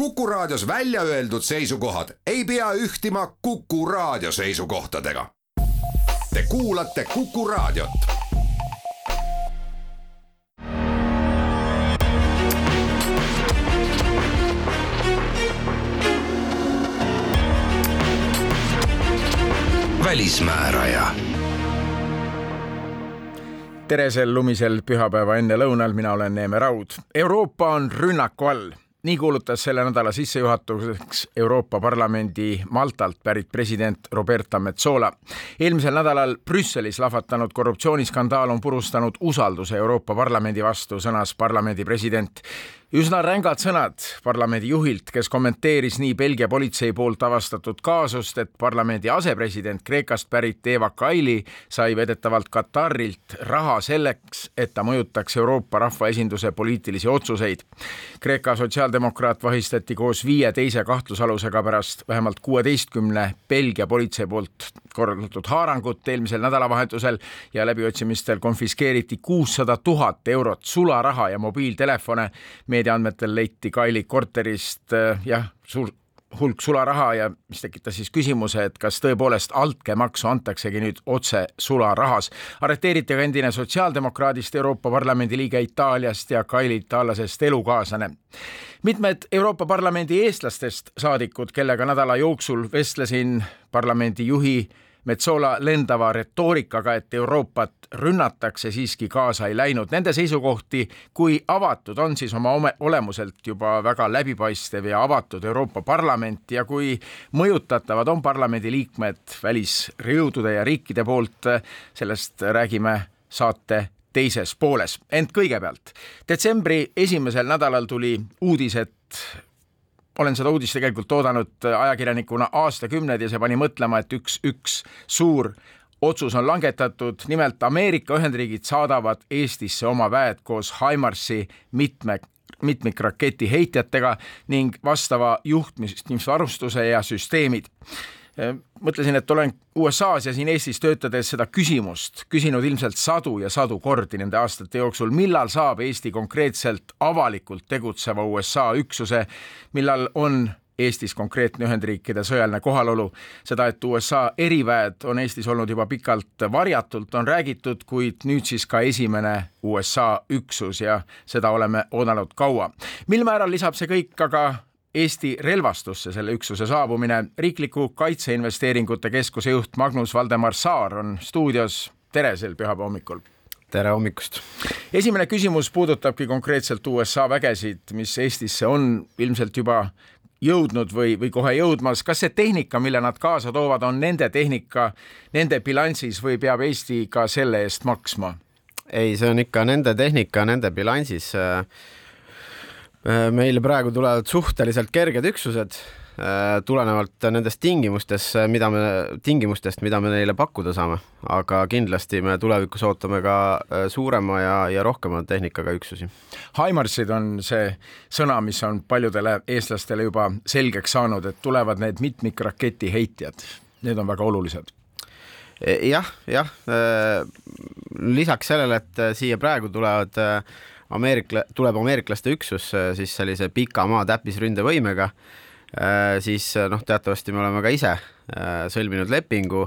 Kuku Raadios välja öeldud seisukohad ei pea ühtima Kuku Raadio seisukohtadega. Te kuulate Kuku Raadiot. välismääraja tere sel lumisel pühapäeva ennelõunal, mina olen Neeme Raud. Euroopa on rünnaku all nii kuulutas selle nädala sissejuhatuseks Euroopa Parlamendi Maltalt pärit president Roberta Metsola. eelmisel nädalal Brüsselis lahvatanud korruptsiooniskandaal on purustanud usalduse Euroopa Parlamendi vastu, sõnas parlamendi president üsna rängad sõnad parlamendi juhilt, kes kommenteeris nii Belgia politsei poolt avastatud kaasust, et parlamendi asepresident Kreekast pärit Eva Kaili sai vedetavalt Katarilt raha selleks, et ta mõjutaks Euroopa rahvaesinduse poliitilisi otsuseid. Kreeka sotsiaaldemokraat vahistati koos viie teise kahtlusalusega pärast vähemalt kuueteistkümne Belgia politsei poolt korraldatud haarangut eelmisel nädalavahetusel ja läbiotsimistel konfiskeeriti kuussada tuhat eurot sularaha ja mobiiltelefone. Meedia andmetel leiti Kaili korterist äh, jah, suur hulk sularaha ja mis tekitas siis küsimuse, et kas tõepoolest altkäemaksu antaksegi nüüd otse sularahas. arreteeriti ka endine sotsiaaldemokraadist Euroopa Parlamendi liige Itaaliast ja Kaili itaallasest elukaaslane. mitmed Euroopa Parlamendi eestlastest saadikud, kellega nädala jooksul vestlesin parlamendi juhi Metsola lendava retoorikaga, et Euroopat rünnatakse, siiski kaasa ei läinud. Nende seisukohti, kui avatud on siis oma olemuselt juba väga läbipaistev ja avatud Euroopa Parlament ja kui mõjutatavad on parlamendi liikmed välisjõudude ja riikide poolt, sellest räägime saate teises pooles. ent kõigepealt, detsembri esimesel nädalal tuli uudis, et olen seda uudist tegelikult oodanud ajakirjanikuna aastakümneid ja see pani mõtlema, et üks, üks suur otsus on langetatud, nimelt Ameerika Ühendriigid saadavad Eestisse oma väed koos Himarsi mitme mitmikraketi heitjatega ning vastava juhtimisvarustuse ja süsteemid mõtlesin, et olen USA-s ja siin Eestis töötades seda küsimust küsinud ilmselt sadu ja sadu kordi nende aastate jooksul, millal saab Eesti konkreetselt avalikult tegutseva USA üksuse, millal on Eestis konkreetne Ühendriikide sõjaline kohalolu. seda, et USA eriväed on Eestis olnud juba pikalt varjatult, on räägitud, kuid nüüd siis ka esimene USA üksus ja seda oleme oodanud kaua. mil määral lisab see kõik aga Eesti relvastusse selle üksuse saabumine. riikliku Kaitseinvesteeringute Keskuse juht Magnus Valdemar Saar on stuudios. tere sel pühapäeva hommikul. tere hommikust. esimene küsimus puudutabki konkreetselt USA vägesid, mis Eestisse on ilmselt juba jõudnud või, või kohe jõudmas, kas see tehnika, mille nad kaasa toovad, on nende tehnika, nende bilansis või peab Eesti ka selle eest maksma? ei, see on ikka nende tehnika, nende bilansis äh, meile praegu tulevad suhteliselt kerged üksused äh, tulenevalt nendest tingimustest, mida me, tingimustest, mida me neile pakkuda saame, aga kindlasti me tulevikus ootame ka äh, suurema ja, ja rohkema tehnikaga üksusi. Haimarsid on see sõna, mis on paljudele eestlastele juba selgeks saanud, et tulevad need mitmikraketi heitjad, need on väga olulised. E, jah, jah, lisaks sellele, et siia praegu tulevad ameerikla-, tuleb ameeriklaste üksus äh, siis sellise pika maa täppisründevõimega, äh, siis äh, noh, teatavasti me oleme ka ise sõlminud lepingu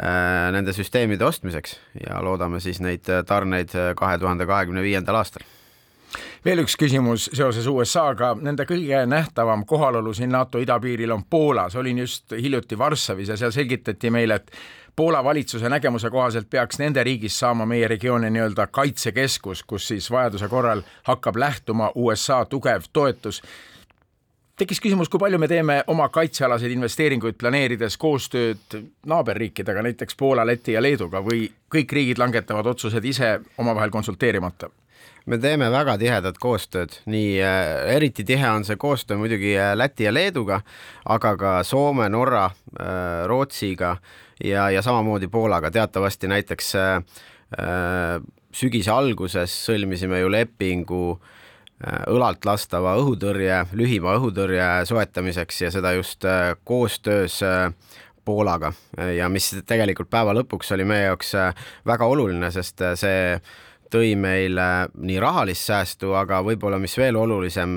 nende süsteemide ostmiseks ja loodame siis neid tarneid kahe tuhande kahekümne viiendal aastal. Veel üks küsimus seoses USA-ga, nende kõige nähtavam kohalolu siin NATO idapiiril on Poolas, olin just hiljuti Varssavis ja seal selgitati meile, et Poola valitsuse nägemuse kohaselt peaks nende riigis saama meie regiooni nii-öelda kaitsekeskus, kus siis vajaduse korral hakkab lähtuma USA tugev toetus tekkis küsimus, kui palju me teeme oma kaitsealaseid investeeringuid planeerides koostööd naaberriikidega, näiteks Poola, Läti ja Leeduga või kõik riigid langetavad otsused ise omavahel konsulteerimata? me teeme väga tihedat koostööd, nii äh, eriti tihe on see koostöö muidugi äh, Läti ja Leeduga, aga ka Soome, Norra äh,, Rootsiga ja, ja samamoodi Poolaga, teatavasti näiteks äh, äh, sügise alguses sõlmisime ju lepingu äh, õlalt lastava õhutõrje, lühimaa õhutõrje soetamiseks ja seda just äh, koostöös äh, Poolaga. Ja mis tegelikult päeva lõpuks oli meie jaoks äh, väga oluline, sest äh, see tõi meile nii rahalist säästu, aga võib-olla mis veel olulisem,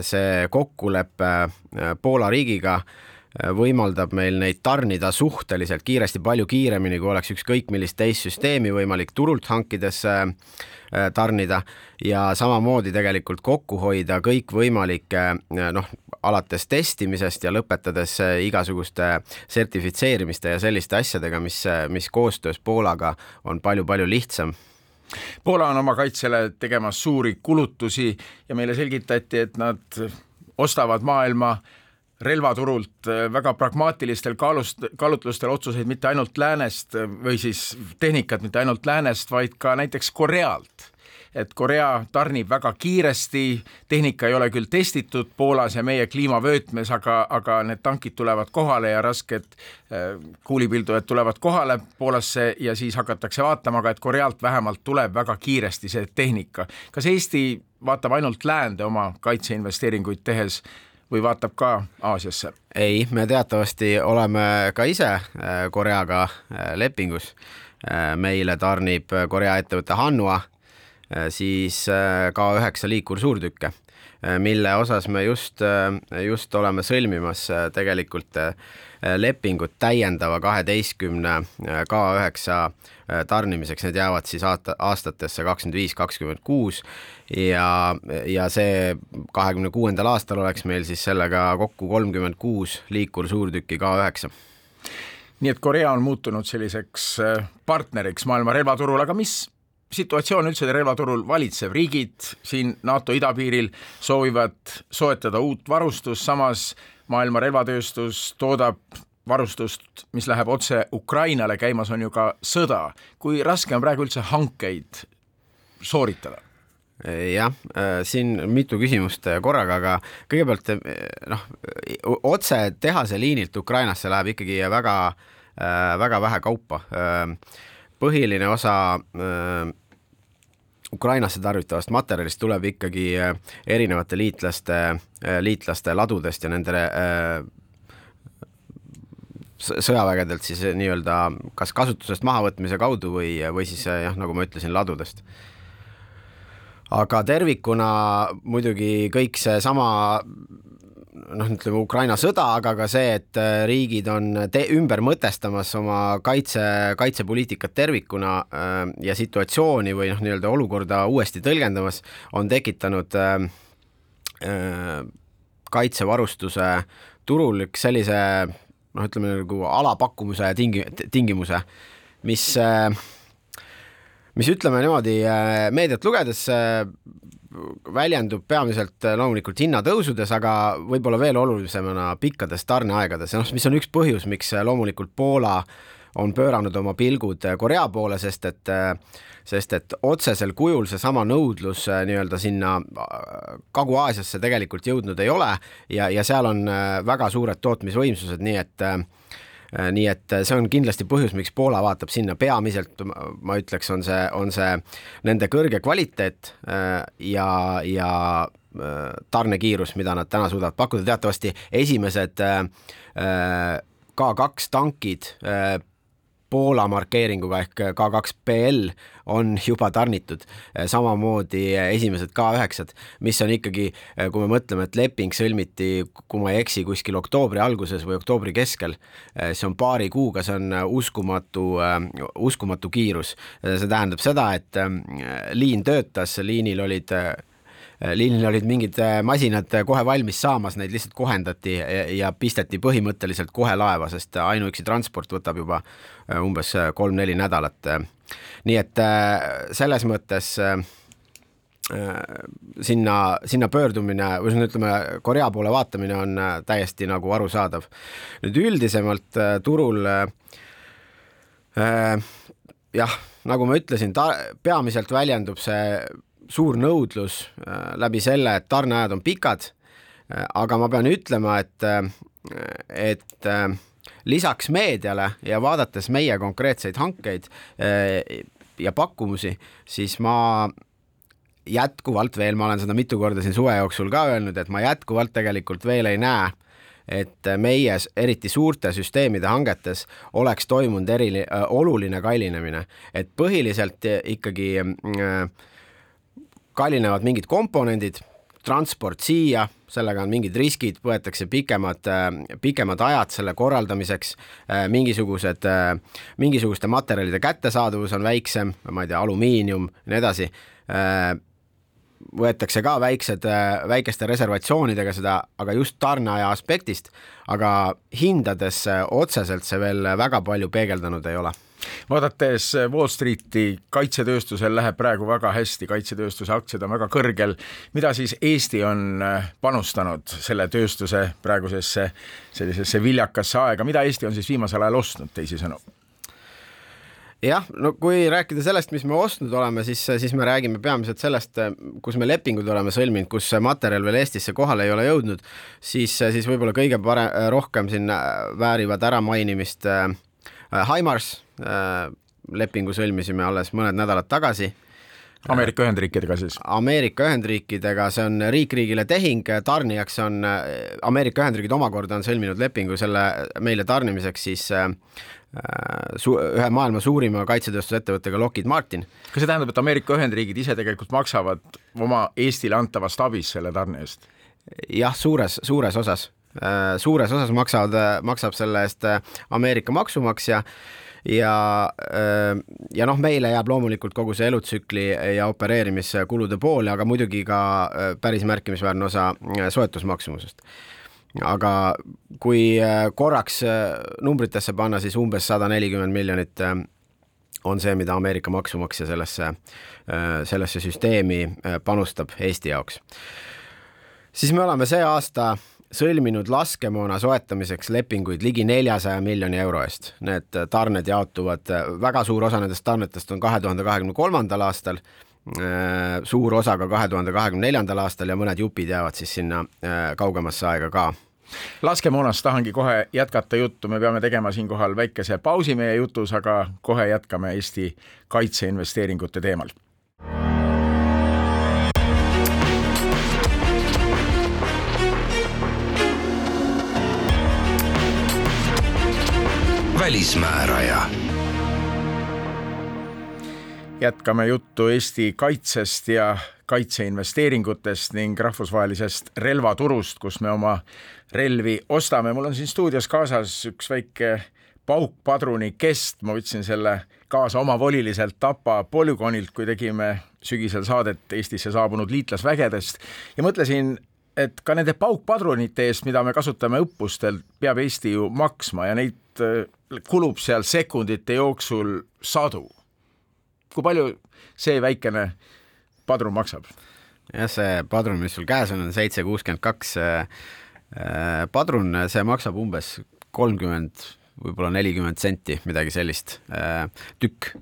see kokkulepe Poola riigiga võimaldab meil neid tarnida suhteliselt kiiresti, palju kiiremini, kui oleks ükskõik millist teist süsteemi võimalik turult hankides tarnida. Ja samamoodi tegelikult kokku hoida kõikvõimalikke noh, alates testimisest ja lõpetades igasuguste sertifitseerimiste ja selliste asjadega, mis, mis koostöös Poolaga on palju-palju lihtsam. Poola on oma kaitsele tegemas suuri kulutusi ja meile selgitati, et nad ostavad maailma relvaturult äh, väga pragmaatilistel kaalust, kaalutlustel otsuseid mitte ainult läänest äh, või siis tehnikat mitte ainult läänest, vaid ka näiteks Korealt. et Korea tarnib väga kiiresti, tehnika ei ole küll testitud Poolas ja meie kliimavöötmes, aga, aga need tankid tulevad kohale ja rasked äh, kuulipildujad tulevad kohale Poolasse ja siis hakatakse vaatama ka, et Korealt vähemalt tuleb väga kiiresti see tehnika. kas Eesti vaatab ainult läände oma kaitseinvesteeringuid tehes või vaatab ka Aasiasse? ei, me teatavasti oleme ka ise äh, Koreaga äh, lepingus. Äh, meile tarnib Korea ettevõte Hanwha siis K9 liikursuurtükke, mille osas me just, just oleme sõlmimas tegelikult lepingut täiendava kaheteistkümne K9 tarnimiseks, need jäävad siis aasta, aastatesse kakskümmend viis, kakskümmend kuus ja, ja see kahekümne kuuendal aastal oleks meil siis sellega kokku kolmkümmend kuus liikursuurtükki K9 nii et Korea on muutunud selliseks äh, partneriks maailma relvaturul, aga mis situatsioon üldse relvaturul valitseb, riigid siin NATO idapiiril soovivad soetada uut varustust, samas maailma relvatööstus toodab varustust, mis läheb otse Ukrainale, käimas on ju ka sõda. kui raske on praegu üldse hankeid sooritada? jah, siin mitu küsimust korraga, aga kõigepealt noh, otse tehase liinilt Ukrainasse läheb ikkagi väga, väga vähe kaupa. Põhiline osa Ukrainasse tarvitavast materjalist tuleb ikkagi erinevate liitlaste, liitlaste ladudest ja nende sõjavägedelt siis nii-öelda kas kasutusest mahavõtmise kaudu või, või siis jah, nagu ma ütlesin, ladudest. Aga tervikuna muidugi kõik seesama noh, ütleme Ukraina sõda, aga ka see, et äh, riigid on ümber mõtestamas oma kaitse, kaitsepoliitikat tervikuna äh, ja situatsiooni või noh, nii-öelda olukorda uuesti tõlgendamas, on tekitanud äh, kaitsevarustuse turul üks sellise noh, ütleme nagu alapakkumuse tingi-, tingimuse, mis mis ütleme niimoodi meediat lugedes väljendub peamiselt äh, loomulikult hinnatõusudes, aga võib-olla veel olulisemana pikkades tarneaegades. Noh, mis on üks põhjus, miks loomulikult Poola on pööranud oma pilgud Korea poole, sest et sest et otsesel kujul seesama nõudlus nii-öelda sinna Kagu-Aasiasse tegelikult jõudnud ei ole ja, ja seal on väga suured tootmisvõimsused, nii et äh, Äh, nii et äh, see on kindlasti põhjus, miks Poola vaatab sinna, peamiselt. Ma ütleks, on see, on see nende kõrge kvaliteet äh, ja, ja tarnekiirus, mida nad täna suudavad pakkuda, teatavasti esimesed K2 tankid Poola markeeringuga ehk K2PL on juba tarnitud, samamoodi esimesed K9-d, mis on ikkagi, kui me mõtleme, et leping sõlmiti, kui ma ei eksi, kuskil oktoobri alguses või oktoobri keskel, see on paari kuuga, see on uskumatu, uskumatu kiirus. see tähendab seda, et liin töötas, liinil olid liinil olid mingid äh, masinad äh, kohe valmis saamas, neid lihtsalt kohendati ja pisteti põhimõtteliselt kohe laeva, sest ainuüksi transport võtab juba umbes kolm-neli nädalat. nii et selles mõttes sinna, sinna pöördumine või ütleme, Korea poole vaatamine on täiesti nagu arusaadav. nüüd üldisemalt turul jah, nagu ma ütlesin, ta peamiselt väljendub see suur nõudlus äh, läbi selle, et tarneajad on pikad, äh, aga ma pean ütlema, et, äh, et lisaks meediale ja vaadates meie konkreetseid hankeid ja pakkumusi, siis ma jätkuvalt veel, ma olen seda mitu korda siin suve jooksul ka öelnud, et ma jätkuvalt tegelikult veel ei näe et meie eriti suurte süsteemide hangetes oleks toimunud eri, oluline kallinemine, et põhiliselt ikkagi kallinevad mingid komponendid transport siia, sellega on mingid riskid, võetakse pikemad, pikemad ajad selle korraldamiseks, mingisugused, mingisuguste materjalide kättesaadavus on väiksem, ma ei tea, alumiinium nii edasi võetakse ka väiksed, väikeste reservatsioonidega seda, aga just tarneaja aspektist, aga hindades otseselt see veel väga palju peegeldanud ei ole vaadates Wall Streeti, kaitsetööstusel läheb praegu väga hästi, kaitsetööstuse aktsiad on väga kõrgel. mida siis Eesti on panustanud selle tööstuse praegusesse sellisesse viljakasse aega, mida Eesti on siis viimasel ajal ostnud, teisisõnu? Jah, no kui rääkida sellest, mis me ostnud oleme, siis, siis me räägime peamiselt sellest, kus me lepingud oleme sõlminud, kus materjal veel Eestisse kohale ei ole jõudnud, siis, siis võib-olla kõige parem, rohkem siin väärivad äramainimist äh, Haimars äh,, lepingu sõlmisime alles mõned nädalad tagasi Ameerika Ühendriikidega siis? Ameerika Ühendriikidega, see on riik-riigile tehing, tarnijaks on, Ameerika Ühendriigid omakorda on sõlminud lepingu selle meile tarnimiseks siis äh, su-, ühe maailma suurima kaitsetööstusettevõttega Lockheed Martin. kas see tähendab, et Ameerika Ühendriigid ise tegelikult maksavad oma Eestile antavast abist selle tarne eest? jah, suures, suures osas, äh, suures osas maksavad, maksab selle eest äh, Ameerika maksumaksja ja, äh, ja noh, meile jääb loomulikult kogu see elutsükli ja opereerimiskulude pool, aga muidugi ka päris märkimisväärne osa soetusmaksumusest aga kui äh, korraks äh, numbritesse panna, siis umbes sada nelikümmend miljonit äh, on see, mida Ameerika maksumaksja sellesse, sellesse süsteemi panustab Eesti jaoks. siis me oleme see aasta sõlminud laskemoona soetamiseks lepinguid ligi neljasaja miljoni euro eest. Need tarned jaotuvad, väga suur osa nendest tarnetest on kahe tuhande kahekümne kolmandal aastal, suur osa ka kahe tuhande kahekümne neljandal aastal ja mõned jupid jäävad siis sinna kaugemasse aega ka. Laskemoonast tahangi kohe jätkata juttu, me peame tegema siinkohal väikese pausi meie jutus, aga kohe jätkame Eesti kaitseinvesteeringute teemal. välismääraja jätkame juttu Eesti kaitsest ja kaitseinvesteeringutest ning rahvusvahelisest relvaturust, kus me oma relvi ostame. mul on siin stuudios kaasas üks väike paukpadruni kest, ma võtsin selle kaasa omavoliliselt Tapa polügoonilt, kui tegime sügisel saadet Eestisse saabunud liitlasvägedest ja mõtlesin, et ka nende paukpadrunite eest, mida me kasutame õppustel, peab Eesti ju maksma ja neid äh, kulub seal sekundite jooksul sadu. Kui palju see väikene padrun maksab? jah, see padrun, mis sul käes on, on seitse kuuskümmend kaks äh, Äh, padrun, see maksab umbes kolmkümmend, võib-olla nelikümmend senti, midagi sellist, äh, tükk.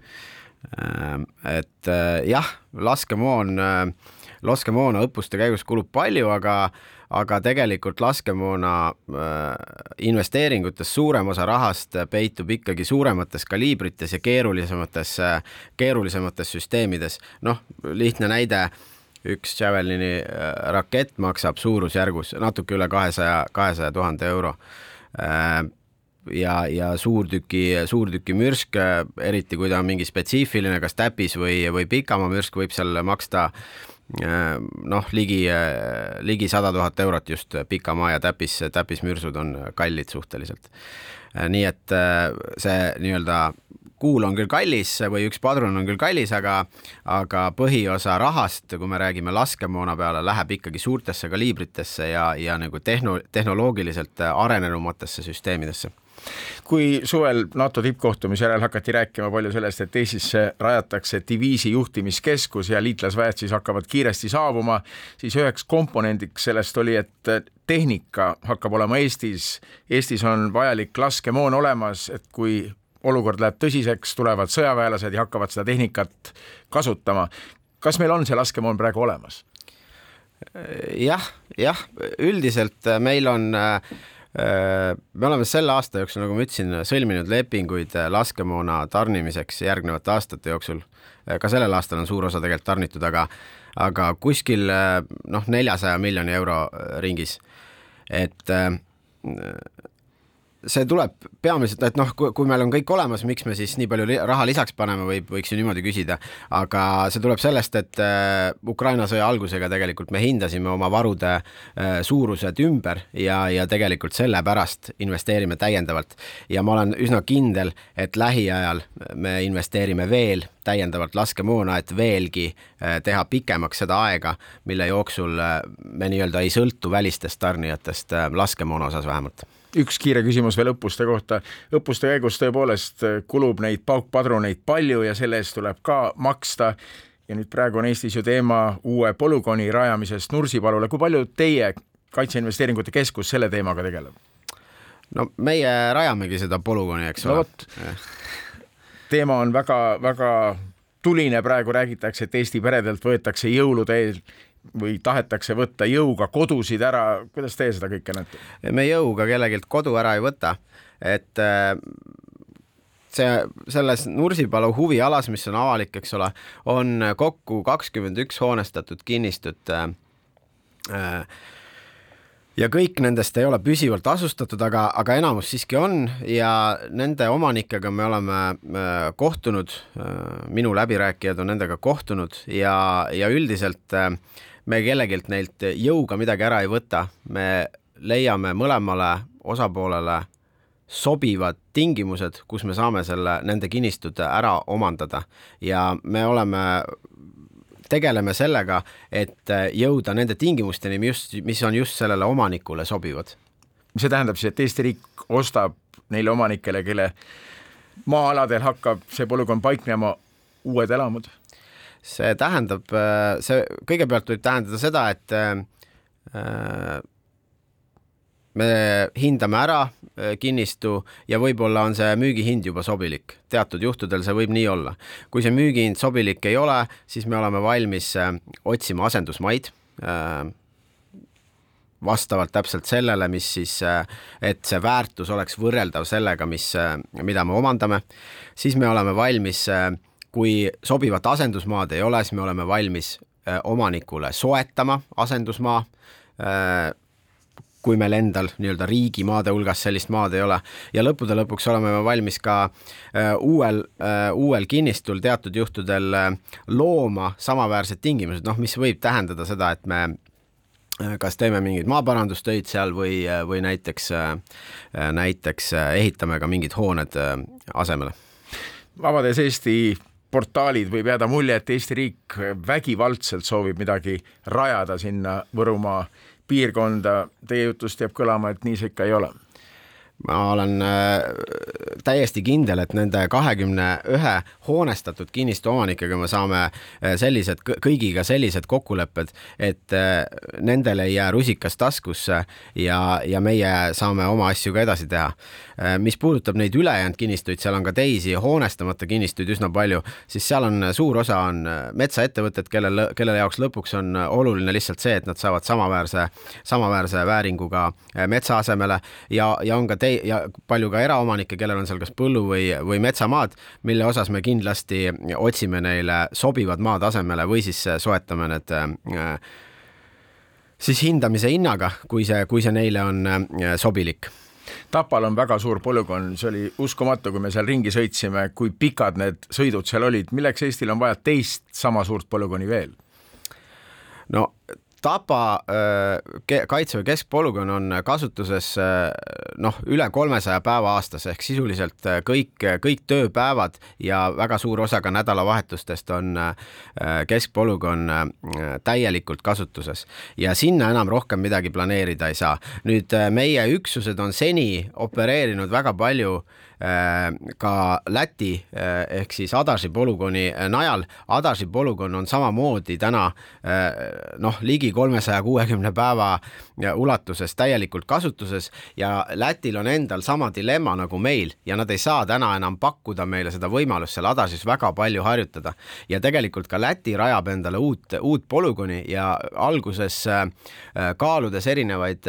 Et jah, laskemoon, laskemoona õppuste käigus kulub palju, aga aga tegelikult laskemoona investeeringutes suurem osa rahast peitub ikkagi suuremates kaliibrites ja keerulisemates, keerulisemates süsteemides. noh, lihtne näide üks Javelini äh, rakett maksab suurusjärgus natuke üle kahesaja, kahesaja tuhande euro. Äh, ja, ja suurtüki, suurtüki mürsk, äh, eriti kui ta on mingi spetsiifiline, kas täpis või, või pikamaa mürsk, võib seal maksta noh, ligi, ligi sada tuhat eurot just pikamaa ja täpis, täpismürsud on kallid suhteliselt. nii et see nii-öelda kuul on küll kallis või üks padrun on küll kallis, aga, aga põhiosa rahast, kui me räägime laskemoona peale, läheb ikkagi suurtesse kaliibritesse ja, ja nagu tehno, tehnoloogiliselt arenenumatesse süsteemidesse kui suvel NATO tippkohtumise järel hakati rääkima palju sellest, et Eestisse rajatakse diviisi juhtimiskeskus ja liitlasväed siis hakkavad kiiresti saabuma, siis üheks komponendiks sellest oli, et tehnika hakkab olema Eestis, Eestis on vajalik laskemoon olemas, et kui olukord läheb tõsiseks, tulevad sõjaväelased ja hakkavad seda tehnikat kasutama. kas meil on see laskemoon praegu olemas? jah, jah, üldiselt meil on me oleme selle aasta jooksul, nagu ma ütlesin, sõlminud lepinguid laskemoona tarnimiseks järgnevate aastate jooksul. ka sellel aastal on suur osa tegelikult tarnitud, aga, aga kuskil noh, neljasaja miljoni euro ringis. et see tuleb peamiselt, et noh, kui meil on kõik olemas, miks me siis nii palju raha lisaks paneme, võib, võiks ju niimoodi küsida. aga see tuleb sellest, et äh, Ukraina sõja algusega tegelikult me hindasime oma varude äh, suurused ümber ja, ja tegelikult sellepärast investeerime täiendavalt. ja ma olen üsna kindel, et lähiajal me investeerime veel täiendavalt laskemoona, et veelgi äh, teha pikemaks seda aega, mille jooksul me nii-öelda ei sõltu välistest tarnijatest laskemoona osas vähemalt üks kiire küsimus veel õppuste kohta. õppuste käigus tõepoolest kulub neid paukpadruneid palju ja selle eest tuleb ka maksta. ja nüüd praegu on Eestis ju teema uue polügooni rajamisest Nursipalule. kui palju teie Kaitseinvesteeringute Keskus selle teemaga tegeleb? no meie rajamegi seda polügooni, eks ole no,. teema on väga-väga tuline, praegu räägitakse, et Eesti peredelt võetakse jõulude eel või tahetakse võtta jõuga kodusid ära, kuidas teie seda kõike näete? me jõuga kellelgi kodu ära ei võta, et äh, see, selles Nursipalu huvialas, mis on avalik, eks ole, on kokku kakskümmend üks hoonestatud kinnistut äh, äh, ja kõik nendest ei ole püsivalt asustatud, aga, aga enamus siiski on ja nende omanikega me oleme kohtunud, minu läbirääkijad on nendega kohtunud ja, ja üldiselt me kellegilt neilt jõuga midagi ära ei võta, me leiame mõlemale osapoolele sobivad tingimused, kus me saame selle, nende kinnistud ära omandada ja me oleme tegeleme sellega, et jõuda nende tingimusteni, mis, mis on just sellele omanikule sobivad. see tähendab siis, et Eesti riik ostab neile omanikele, kelle maa-aladel hakkab see polügoon paiknema, uued elamud? See tähendab, äh, see kõigepealt võib tähendada seda, et äh, me hindame ära äh, kinnistu ja võib-olla on see müügihind juba sobilik, teatud juhtudel see võib nii olla. kui see müügihind sobilik ei ole, siis me oleme valmis otsima asendusmaid vastavalt täpselt sellele, mis siis, et see väärtus oleks võrreldav sellega, mis, mida me omandame, siis me oleme valmis äh, kui sobivat asendusmaad ei ole, siis me oleme valmis äh, omanikule soetama asendusmaa. Äh, kui meil endal nii-öelda riigimaade hulgas sellist maad ei ole ja lõppude lõpuks oleme me valmis ka äh, uuel, uuel kinnistul teatud juhtudel looma samaväärsed tingimused, noh, mis võib tähendada seda, et me kas teeme mingeid maaparandustöid seal või, või näiteks, näiteks ehitame ka mingid hooned asemele. Vabades Eesti portaalid võib jääda mulje, et Eesti riik vägivaldselt soovib midagi rajada sinna Võrumaa piirkonda. Teie jutust jääb kõlama, et nii see ikka ei ole ma olen äh, täiesti kindel, et nende kahekümne ühe hoonestatud kinnistu omanikega me saame äh, sellised, kõigiga sellised kokkulepped, et äh, nendel ei jää rusikas taskusse ja, ja meie saame oma asju ka edasi teha. mis puudutab neid ülejäänud kinnistuid, seal on ka teisi hoonestamata kinnistuid üsna palju, siis seal on suur osa on metsaettevõtted, kellel, kelle jaoks lõpuks on oluline lihtsalt see, et nad saavad samaväärse, samaväärse vääringuga metsa asemele ja, ja on ka tei- ja palju ka eraomanikke, kellel on seal kas põllu või, või metsamaad, mille osas me kindlasti otsime neile sobivad maad asemele või siis soetame need äh, siis hindamise hinnaga, kui see, kui see neile on äh, sobilik Tapal on väga suur polügoon, see oli uskumatu, kui me seal ringi sõitsime, kui pikad need sõidud seal olid, milleks Eestil on vaja teist sama suurt polügooni veel? no Tapa kaitseväe keskpolügoon on kasutuses noh, üle kolmesaja päeva aastas ehk sisuliselt kõik, kõik tööpäevad ja väga suur osa ka nädalavahetustest on keskpolügoon täielikult kasutuses ja sinna enam rohkem midagi planeerida ei saa. nüüd meie üksused on seni opereerinud väga palju ka Läti äh, ehk siis Adasi polügooni äh, najal. Adasi polügoon on samamoodi täna noh, ligi kolmesaja kuuekümne päeva ulatuses täielikult kasutuses ja Lätil on endal sama dilemma nagu meil ja nad ei saa täna enam pakkuda meile seda võimalust seal Adasis väga palju harjutada. ja tegelikult ka Läti rajab endale uut, uut polügooni ja alguses kaaludes erinevaid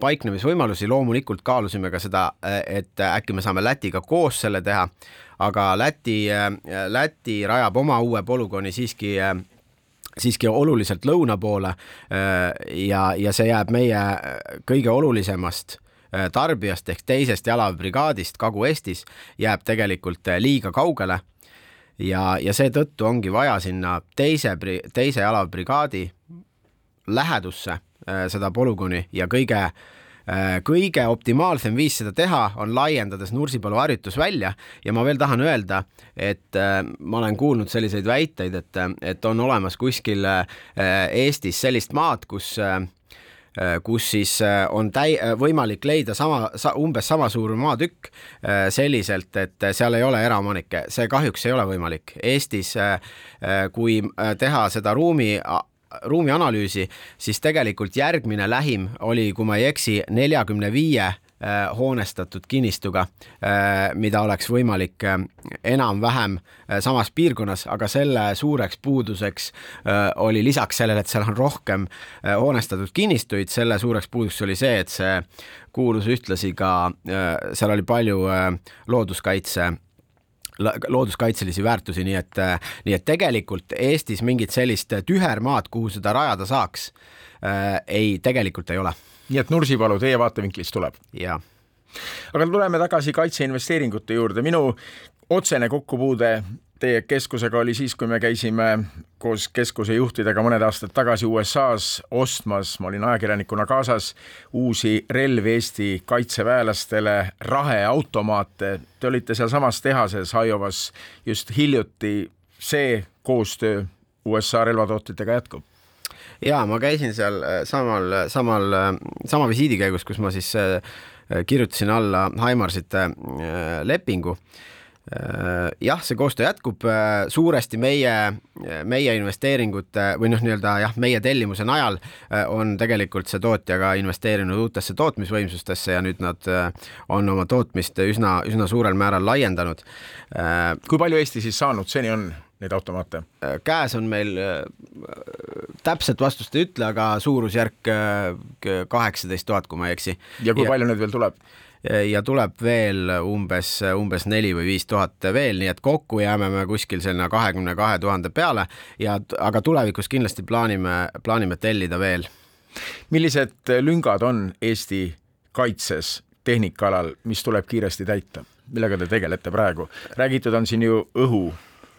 paiknemisvõimalusi, loomulikult kaalusime ka seda, et äkki me saame Lätiga koos selle teha, aga Läti, Läti rajab oma uue polügooni siiski siiski oluliselt lõuna poole ja, ja see jääb meie kõige olulisemast tarbijast ehk teisest jalaväebrigaadist Kagu-Eestis jääb tegelikult liiga kaugele. Ja, ja seetõttu ongi vaja sinna teise, teise jalaväebrigaadi lähedusse seda polügooni ja kõige äh, Äh, kõige optimaalsem viis seda teha on laiendades Nursipalu harjutusvälja ja ma veel tahan öelda, et äh, ma olen kuulnud selliseid väiteid, et, et on olemas kuskil äh, Eestis sellist maad, kus kus siis on täi-, võimalik leida sama sa,, umbes sama suur maatükk selliselt, et seal ei ole eraomanikke, see kahjuks ei ole võimalik. Eestis, kui teha seda ruumi ruumianalüüsi, siis tegelikult järgmine lähim oli, kui ma ei eksi, neljakümne viie äh, hoonestatud kinnistuga, äh, mida oleks võimalik äh, enam-vähem samas piirkonnas, aga selle suureks puuduseks oli lisaks sellele, et seal on rohkem hoonestatud kinnistuid, selle suureks puuduseks oli see, et see kuulus ühtlasi ka, seal oli palju looduskaitse looduskaitselisi väärtusi, nii et, nii et tegelikult Eestis mingit sellist tühermaad, kuhu seda rajada saaks äh,, ei, tegelikult ei ole. nii et Nursipalu teie vaatevinklist tuleb? jaa aga tuleme tagasi kaitseinvesteeringute juurde, minu otsene kokkupuude teie keskusega oli siis, kui me käisime koos keskuse juhtidega mõned aastad tagasi USA-s ostmas, ma olin ajakirjanikuna kaasas, uusi relvi Eesti kaitseväelastele, raheautomaate. Te olite sealsamas tehases Iowas just hiljuti. see koostöö USA relvatootjatega jätkub? ja ma käisin seal äh, samal, samal, äh, sama visiidi käigus, kus ma siis äh, kirjutasin alla Haimarsite lepingu Äh, jah, see koostöö jätkub äh, suuresti meie, meie investeeringute või noh, nii-öelda jah, meie tellimuse najal äh, on tegelikult see tootja ka investeerinud uutesse tootmisvõimsustesse ja nüüd nad on oma tootmist üsna, üsna suurel määral laiendanud. kui palju Eesti siis saanud seni on neid automaate? käes on meil, täpset vastust ei ütle, aga suurusjärk kaheksateist tuhat, kui ma ei eksi. ja kui ja... palju neid veel tuleb? Ja tuleb veel umbes, umbes neli või viis tuhat veel, nii et kokku jääme me kuskil sinna kahekümne kahe tuhande peale ja, aga tulevikus kindlasti plaanime, plaanime tellida veel. millised lüngad on Eesti kaitses tehnikaalal, mis tuleb kiiresti täita, millega te tegelete praegu? räägitud on siin ju õhu,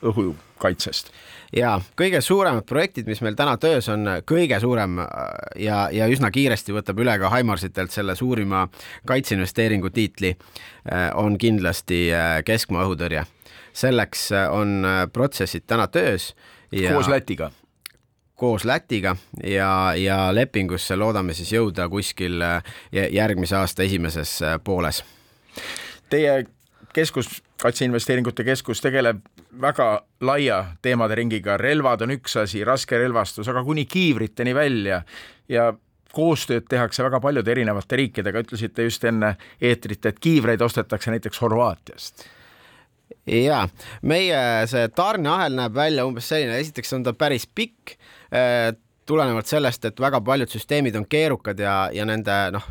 õhukaitsest ja kõige suuremad projektid, mis meil täna töös on, kõige suurem äh, ja, ja üsna kiiresti võtab üle ka Haimarsitelt selle suurima kaitseinvesteeringu tiitli, äh, on kindlasti äh, keskmaa õhutõrje. selleks on protsessid täna töös. koos Lätiga? koos Lätiga ja, ja lepingusse loodame siis jõuda kuskil järgmise aasta esimeses pooles. Teie keskus, Kaitseinvesteeringute Keskus tegeleb väga laia teemade ringiga, relvad on üks asi, raskerelvastus, aga kuni kiivriteni välja. Ja koostööd tehakse väga paljude erinevate riikidega, ütlesite just enne eetrit, et kiivreid ostetakse näiteks Horvaatiast. Ja meie see tarneahel näeb välja umbes selline, esiteks on ta päris pikk eh, tulenevalt sellest, et väga paljud süsteemid on keerukad ja, ja nende noh,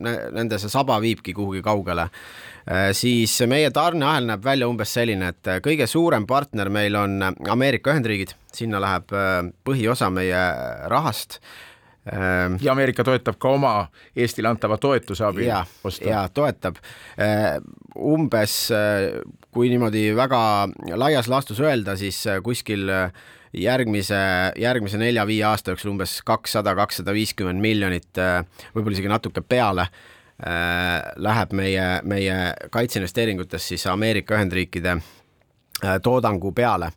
nende see saba viibki kuhugi kaugele, äh, siis meie tarneahel näeb välja umbes selline, et kõige suurem partner meil on Ameerika Ühendriigid, sinna läheb äh, põhiosa meie rahast. Äh, ja Ameerika toetab ka oma Eestile antava toetuse abil. ja, ja toetab. Umbes, kui niimoodi väga laias laastus öelda, siis kuskil järgmise, järgmise nelja-viie aasta jooksul umbes kakssada, kakssada viiskümmend miljonit, äh, võib-olla isegi natuke peale, äh, läheb meie, meie kaitseinvesteeringutest siis Ameerika Ühendriikide äh, toodangu peale.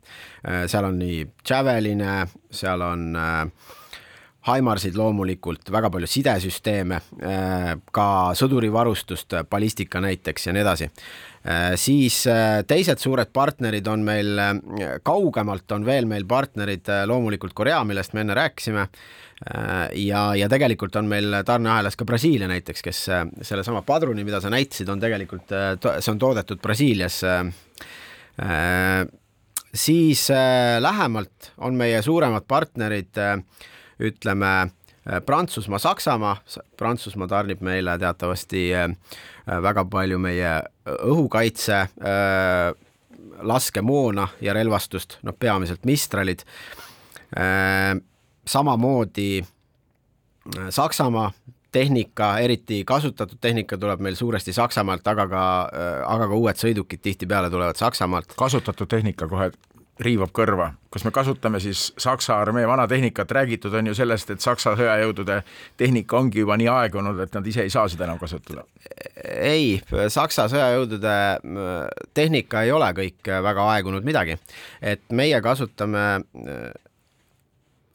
seal on nii Javeline, seal on Haimarsid loomulikult, väga palju sidesüsteeme, ka sõdurivarustust, ballistika näiteks ja nii edasi. Äh, siis äh, teised suured partnerid on meil, äh, kaugemalt on veel meil partnerid loomulikult Korea, millest me enne rääkisime, ja, ja tegelikult on meil tarneahelas ka Brasiilia näiteks, kes sellesama padruni, mida sa näitasid, on tegelikult, see on toodetud Brasiilias. siis lähemalt on meie suuremad partnerid, ütleme Prantsusmaa, Saksamaa, Prantsusmaa tarnib meile teatavasti äh, väga palju meie õhukaitse äh, laskemoona ja relvastust, noh, peamiselt Mistralid. samamoodi Saksamaa tehnika, eriti kasutatud tehnika tuleb meil suuresti Saksamaalt, aga ka, aga ka uued sõidukid tihtipeale tulevad Saksamaalt. kasutatud tehnika kohe riivab kõrva, kas me kasutame siis Saksa armee vana tehnikat, räägitud on ju sellest, et Saksa sõjajõudude tehnika ongi juba nii aegunud, et nad ise ei saa seda enam kasutada. ei, Saksa sõjajõudude tehnika ei ole kõik väga aegunud midagi, et meie kasutame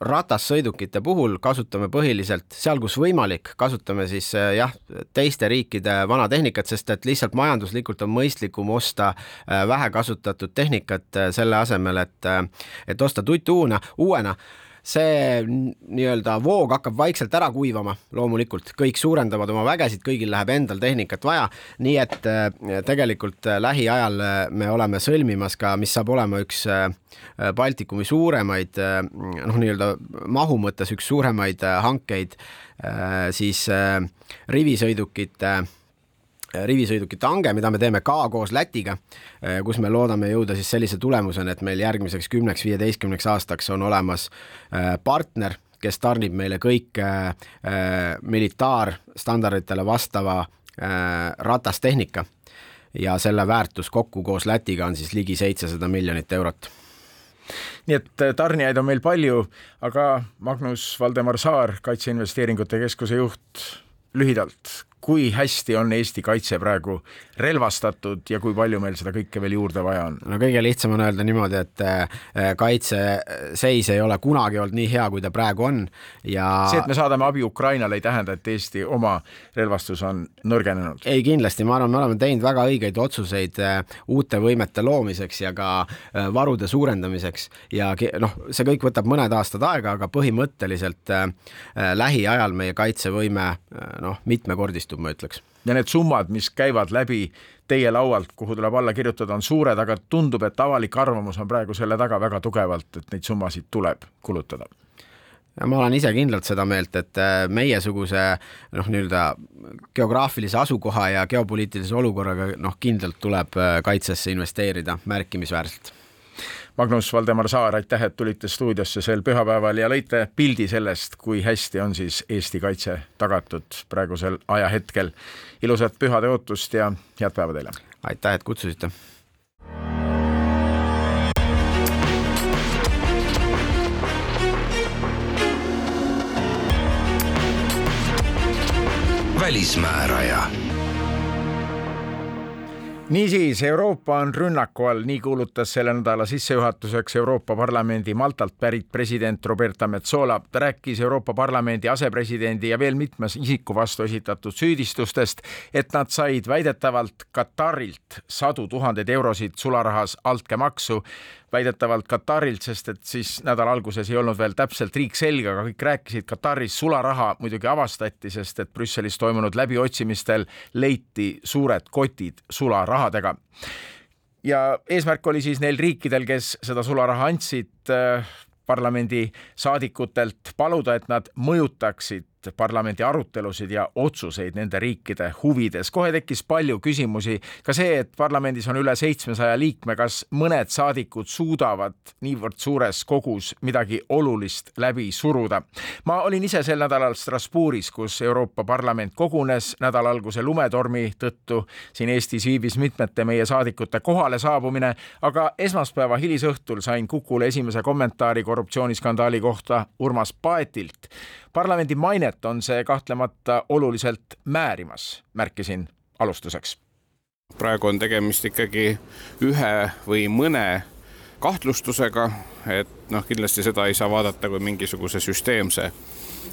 ratassõidukite puhul kasutame põhiliselt seal, kus võimalik, kasutame siis eh, jah, teiste riikide vana tehnikat, sest et lihtsalt majanduslikult on mõistlikum osta eh, vähe kasutatud tehnikat eh, selle asemel, et, et osta tuttu uuna, uuena see nii-öelda voog hakkab vaikselt ära kuivama, loomulikult. Kõik suurendavad oma vägesid, kõigil läheb endal tehnikat vaja, nii et tegelikult lähiajal me oleme sõlmimas ka, mis saab olema üks Baltikumi suuremaid noh, nii-öelda mahu mõttes üks suuremaid hankeid siis rivisõidukite rivisõidukite hange, mida me teeme ka koos Lätiga, eh, kus me loodame jõuda siis sellise tulemuseni, et meil järgmiseks kümneks, viieteistkümneks aastaks on olemas eh, partner, kes tarnib meile kõik militaarstandarditele vastava ratastehnika. Ja selle väärtus kokku koos Lätiga on siis ligi seitsesada miljonit eurot. Nii et tarnijaid on meil palju, aga Magnus Valdemar Saar, Kaitseinvesteeringute Keskuse juht, lühidalt, kui hästi on Eesti kaitse praegu relvastatud ja kui palju meil seda kõike veel juurde vaja on? no kõige lihtsam on öelda niimoodi, et äh, kaitseseis ei ole kunagi olnud nii hea, kui ta praegu on ja see, et me saadame abi Ukrainale, ei tähenda, et Eesti oma relvastus on nõrgenenud? ei, kindlasti, ma arvan, me oleme teinud väga õigeid otsuseid äh, uute võimete loomiseks ja ka äh, varude suurendamiseks ja noh, see kõik võtab mõned aastad aega, aga põhimõtteliselt lähiajal meie kaitsevõime noh, mitmekordistub õnnestub, ma ütleks. ja need summad, mis käivad läbi teie laualt, kuhu tuleb alla kirjutada, on suured, aga tundub, et avalik arvamus on praegu selle taga väga tugevalt, et neid summasid tuleb kulutada ja ma olen ise kindlalt seda meelt, et äh, meiesuguse noh, nii-öelda geograafilise asukoha ja geopoliitilise olukorraga noh, kindlalt tuleb äh, kaitsesse investeerida märkimisväärselt Magnus Valdemar Saar, aitäh, et tulite stuudiosse sel pühapäeval ja lõite pildi sellest, kui hästi on siis Eesti kaitse tagatud praegusel ajahetkel. ilusat pühade ootust ja head päeva teile! aitäh, et kutsusite! välismääraja niisiis, Euroopa on rünnaku all, nii kuulutas selle nädala sissejuhatuseks Euroopa Parlamendi Maltalt pärit president Roberta Metsola. ta rääkis Euroopa Parlamendi asepresidendi ja veel mitmes isiku vastu esitatud süüdistustest, et nad said väidetavalt Katarilt sadu tuhandeid eurosid sularahas altkäemaksu väidetavalt Katarilt, sest et siis nädala alguses ei olnud veel täpselt riik selge, aga kõik rääkisid Kataris, sularaha muidugi avastati, sest et Brüsselis toimunud läbiotsimistel leiti suured kotid sularahadega. Ja eesmärk oli siis neil riikidel, kes seda sularaha andsid, äh, parlamendi saadikutelt paluda, et nad mõjutaksid parlamendi arutelusid ja otsuseid nende riikide huvides. kohe tekkis palju küsimusi, ka see, et parlamendis on üle seitsmesaja liikme, kas mõned saadikud suudavad niivõrd suures kogus midagi olulist läbi suruda. ma olin ise sel nädalal Strasbourgis, kus Euroopa Parlament kogunes nädala alguse lumetormi tõttu. siin Eestis viibis mitmete meie saadikute kohale saabumine, aga esmaspäeva hilisõhtul sain Kukule esimese kommentaari korruptsiooniskandaali kohta Urmas Paetilt parlamendi mainet on see kahtlemata oluliselt määrimas, märkisin alustuseks. praegu on tegemist ikkagi ühe või mõne kahtlustusega, et noh, kindlasti seda ei saa vaadata kui mingisuguse süsteemse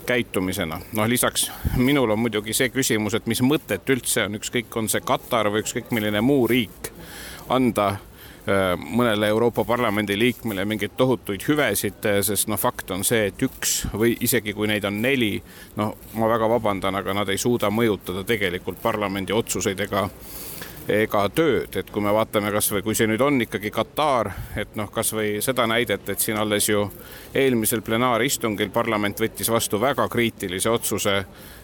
käitumisena. noh, lisaks minul on muidugi see küsimus, et mis mõtet üldse on, ükskõik, on see Katar või ükskõik milline muu riik, anda mõnele Euroopa Parlamendi liikmele mingeid tohutuid hüvesid, äh, sest noh, fakt on see, et üks või isegi kui neid on neli, noh, ma väga vabandan, aga nad ei suuda mõjutada tegelikult parlamendi otsuseid ega ega tööd, et kui me vaatame kasvõi, kui see nüüd on ikkagi Katar, et noh, kasvõi seda näidet, et siin alles ju eelmisel plenaaristungil parlament võttis vastu väga kriitilise otsuse Äh,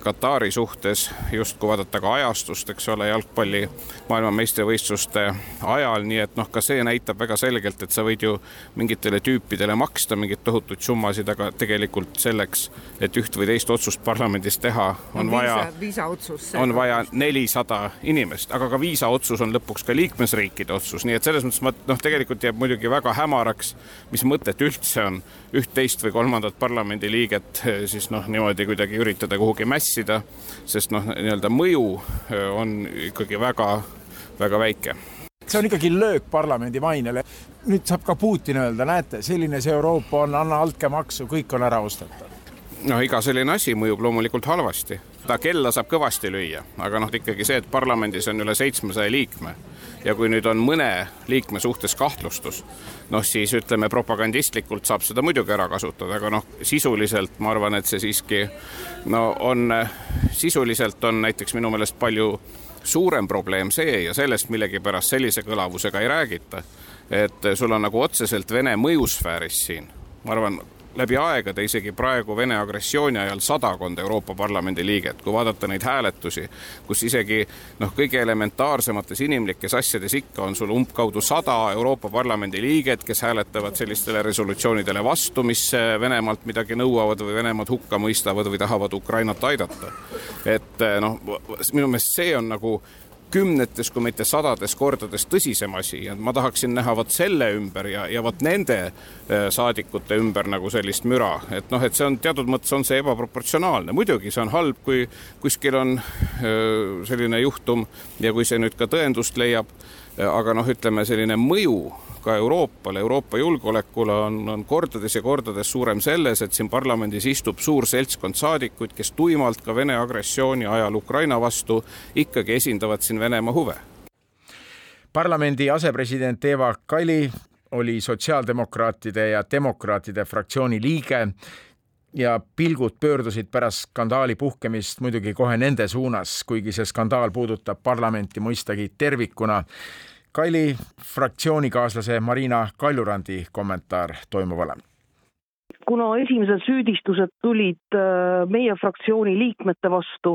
Katari suhtes, just kui vaadata ka ajastust, eks ole, jalgpalli maailmameistrivõistluste ajal, nii et noh, ka see näitab väga selgelt, et sa võid ju mingitele tüüpidele maksta mingeid tohutuid summasid, aga tegelikult selleks, et üht või teist otsust parlamendis teha, on no, vaja, on vaja nelisada inimest, aga ka viisaotsus on lõpuks ka liikmesriikide otsus, nii et selles mõttes ma noh, tegelikult jääb muidugi väga hämaraks, mis mõtet üldse on üht, teist või kolmandat parlamendiliiget siis noh, niimoodi kuidagi üritada kuhugi kuhugi mässida, sest noh, nii-öelda mõju on ikkagi väga-väga väike see on ikkagi löök parlamendi mainele. nüüd saab ka Putin öelda, näete, selline see Euroopa on, anna altkäemaksu, kõik on ära ostetav. no iga selline asi mõjub loomulikult halvasti. ta kella saab kõvasti lüüa, aga noh, ikkagi see, et parlamendis on üle seitsmesaja liikme ja kui nüüd on mõne liikme suhtes kahtlustus, noh siis ütleme propagandistlikult saab seda muidugi ära kasutada, aga noh, sisuliselt ma arvan, et see siiski no on, sisuliselt on näiteks minu meelest palju suurem probleem see ja sellest millegipärast sellise kõlavusega ei räägita, et sul on nagu otseselt Vene mõjusfääris siin, ma arvan, läbi aegade, isegi praegu Vene agressiooni ajal sadakond Euroopa Parlamendi liiget, kui vaadata neid hääletusi, kus isegi noh, kõige elementaarsemates inimlikes asjades ikka on sul umbkaudu sada Euroopa Parlamendi liiget, kes hääletavad sellistele resolutsioonidele vastu, mis Venemaalt midagi nõuavad või Venemaad hukka mõistavad või tahavad Ukrainat aidata. et noh, minu meelest see on nagu kümnetes, kui mitte sadades kordades tõsisem asi ja ma tahaksin näha vot selle ümber ja, ja vot nende äh, saadikute ümber nagu sellist müra, et noh, et see on teatud mõttes on see ebaproportsionaalne, muidugi see on halb, kui kuskil on äh, selline juhtum ja kui see nüüd ka tõendust leiab, aga noh, ütleme selline mõju ka Euroopale, Euroopa julgeolekule on, on kordades ja kordades suurem selles, et siin parlamendis istub suur seltskond saadikuid, kes tuimalt ka Vene agressiooni ajal Ukraina vastu ikkagi esindavad siin Venemaa huve. parlamendi asepresident Eva Kaili oli sotsiaaldemokraatide ja demokraatide fraktsiooni liige ja pilgud pöördusid pärast skandaali puhkemist muidugi kohe nende suunas, kuigi see skandaal puudutab parlamenti mõistagi tervikuna Kaili fraktsioonikaaslase Marina Kaljurandi kommentaar toimuvale kuna esimesed süüdistused tulid äh, meie fraktsiooni liikmete vastu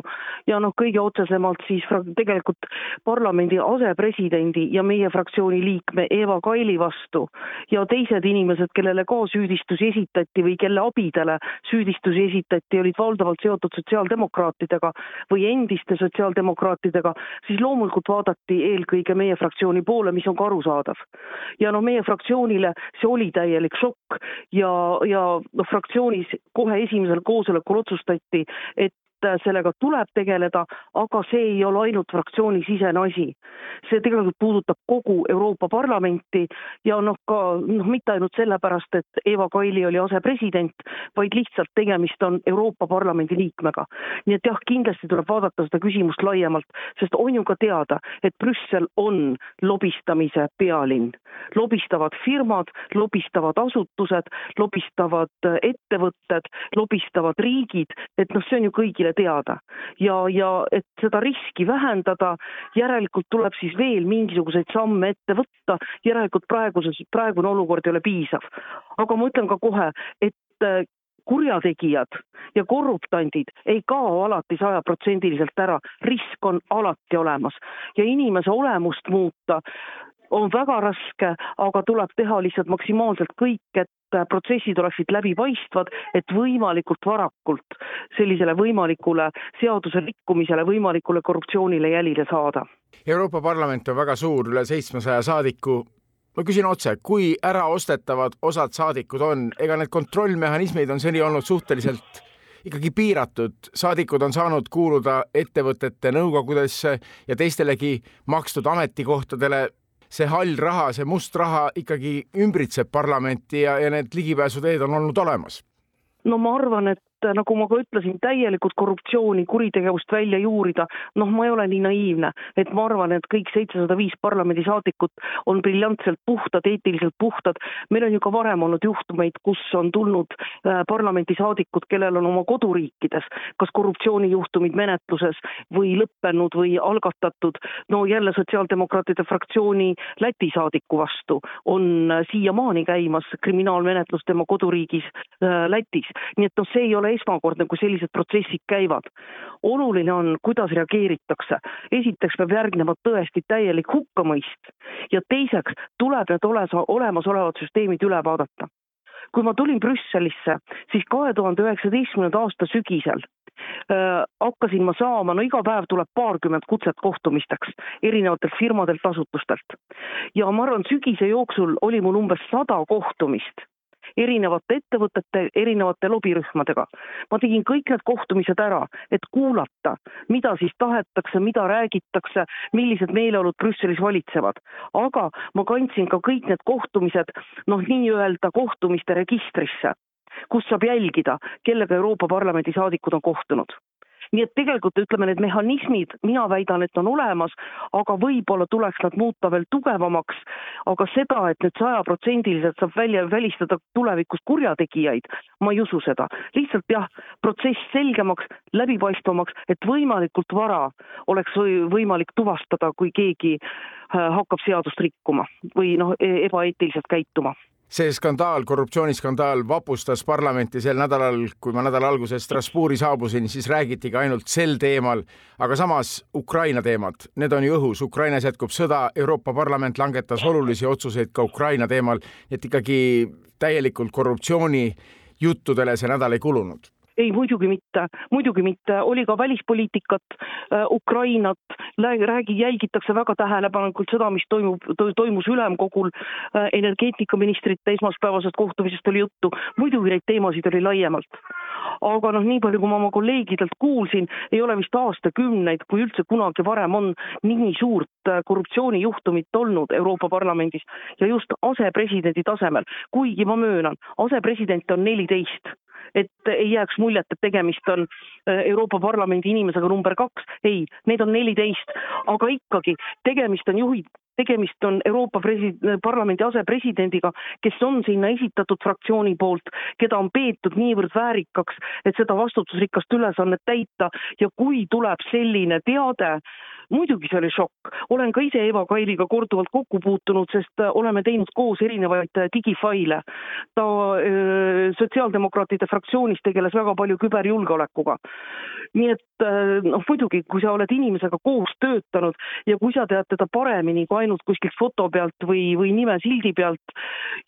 ja noh, kõige otsesemalt siis tegelikult parlamendi asepresidendi ja meie fraktsiooni liikme Eva Kaili vastu ja teised inimesed, kellele ka süüdistusi esitati või kelle abidele süüdistusi esitati, olid valdavalt seotud sotsiaaldemokraatidega või endiste sotsiaaldemokraatidega, siis loomulikult vaadati eelkõige meie fraktsiooni poole, mis on ka arusaadav. ja noh, meie fraktsioonile see oli täielik šokk ja, ja noh, fraktsioonis kohe esimesel koosolekul otsustati, et sellega tuleb tegeleda, aga see ei ole ainult fraktsiooni sisene asi. see tegelikult puudutab kogu Euroopa Parlamenti ja noh, ka noh, mitte ainult sellepärast, et Eva Kaili oli asepresident, vaid lihtsalt tegemist on Euroopa Parlamendi liikmega. nii et jah, kindlasti tuleb vaadata seda küsimust laiemalt, sest on ju ka teada, et Brüssel on lobistamise pealinn lobistavad firmad, lobistavad asutused, lobistavad äh, ettevõtted, lobistavad riigid, et noh, see on ju kõigile teada. ja, ja et seda riski vähendada, järelikult tuleb siis veel mingisuguseid samme ette võtta, järelikult praeguses, praegune olukord ei ole piisav. aga ma ütlen ka kohe, et äh, kurjategijad ja korruptandid ei kao alati sajaprotsendiliselt ära, risk on alati olemas ja inimese olemust muuta on väga raske, aga tuleb teha lihtsalt maksimaalselt kõik, et protsessid oleksid läbipaistvad, et võimalikult varakult sellisele võimalikule seaduse rikkumisele, võimalikule korruptsioonile jälile saada. Euroopa Parlament on väga suur, üle seitsmesaja saadiku. Ma küsin otse, kui äraostetavad osad saadikud on, ega need kontrollmehhanismid on seni olnud suhteliselt ikkagi piiratud, saadikud on saanud kuuluda ettevõtete nõukogudesse ja teistelegi makstud ametikohtadele see hall raha, see must raha ikkagi ümbritseb parlamenti ja, ja need ligipääsuteed on olnud olemas? no ma arvan, et nagu ma ka ütlesin, täielikult korruptsiooni, kuritegevust välja juurida, noh, ma ei ole nii naiivne, et ma arvan, et kõik seitsesada viis parlamendisaadikut on briljantselt puhtad, eetiliselt puhtad. meil on ju ka varem olnud juhtumeid, kus on tulnud äh, parlamendisaadikud, kellel on oma koduriikides kas korruptsioonijuhtumid menetluses või lõppenud või algatatud, no jälle Sotsiaaldemokraatide fraktsiooni Läti saadiku vastu on äh, siiamaani käimas kriminaalmenetlus tema koduriigis äh, Lätis, nii et noh, see ei ole esmakordne, kui sellised protsessid käivad. oluline on, kuidas reageeritakse. esiteks peab järgnema tõesti täielik hukkamõist ja teiseks tuleb need oles, olemasolevad süsteemid üle vaadata kui ma tulin Brüsselisse, siis kahe tuhande üheksateistkümnenda aasta sügisel äh, hakkasin ma saama, no iga päev tuleb paarkümmend kutset kohtumisteks erinevatelt firmadelt, asutustelt. ja ma arvan, sügise jooksul oli mul umbes sada kohtumist erinevate ettevõtete, erinevate lobirühmadega. ma tegin kõik need kohtumised ära, et kuulata, mida siis tahetakse, mida räägitakse, millised meeleolud Brüsselis valitsevad. aga ma kandsin ka kõik need kohtumised noh, nii-öelda kohtumiste registrisse kus saab jälgida, kellega Euroopa Parlamendi saadikud on kohtunud nii et tegelikult ütleme, need mehhanismid, mina väidan, et on olemas, aga võib-olla tuleks nad muuta veel tugevamaks, aga seda, et nüüd sajaprotsendiliselt saab välja, välistada tulevikus kurjategijaid, ma ei usu seda. lihtsalt jah, protsess selgemaks, läbipaistvamaks, et võimalikult vara oleks võimalik tuvastada, kui keegi äh, hakkab seadust rikkuma või noh, e-, ebaeetiliselt käituma see skandaal, korruptsiooniskandaal vapustas parlamenti sel nädalal, kui ma nädala alguses Strasbourgi saabusin, siis räägiti ka ainult sel teemal, aga samas Ukraina teemad, need on ju õhus, Ukrainas jätkub sõda, Euroopa Parlament langetas olulisi otsuseid ka Ukraina teemal, et ikkagi täielikult korruptsiooni juttudele see nädal ei kulunud ei, muidugi mitte, muidugi mitte, oli ka välispoliitikat äh,, Ukrainat, räägi, jälgitakse väga tähelepanelikult seda, mis toimub to,, toimus ülemkogul äh,, energeetikaministrite esmaspäevasest kohtumisest oli juttu, muidugi neid teemasid oli laiemalt. aga noh, nii palju, kui ma oma kolleegidelt kuulsin, ei ole vist aastakümneid, kui üldse kunagi varem on nii suurt äh, korruptsioonijuhtumit olnud Euroopa Parlamendis ja just asepresidendi tasemel, kuigi ma möönan, asepresidente on neliteist. Et ei jääks muljet, et tegemist on äh, Euroopa Parlamendi inimesega number kaks, ei, neid on neliteist, aga ikkagi tegemist on juhid, tegemist on Euroopa presi-, parlamendi asepresidendiga, kes on sinna esitatud fraktsiooni poolt, keda on peetud niivõrd väärikaks, et seda vastutusrikast ülesannet täita. Ja kui tuleb selline teade, muidugi see oli šokk, olen ka ise Eva Kailiga korduvalt kokku puutunud, sest äh, oleme teinud koos erinevaid äh, digifaile. ta äh, sotsiaaldemokraatide fraktsioonis tegeles väga palju küberjulgeolekuga. nii et noh, muidugi, kui sa oled inimesega koos töötanud ja kui sa tead teda paremini kui ainult kuskilt foto pealt või, või nimesildi pealt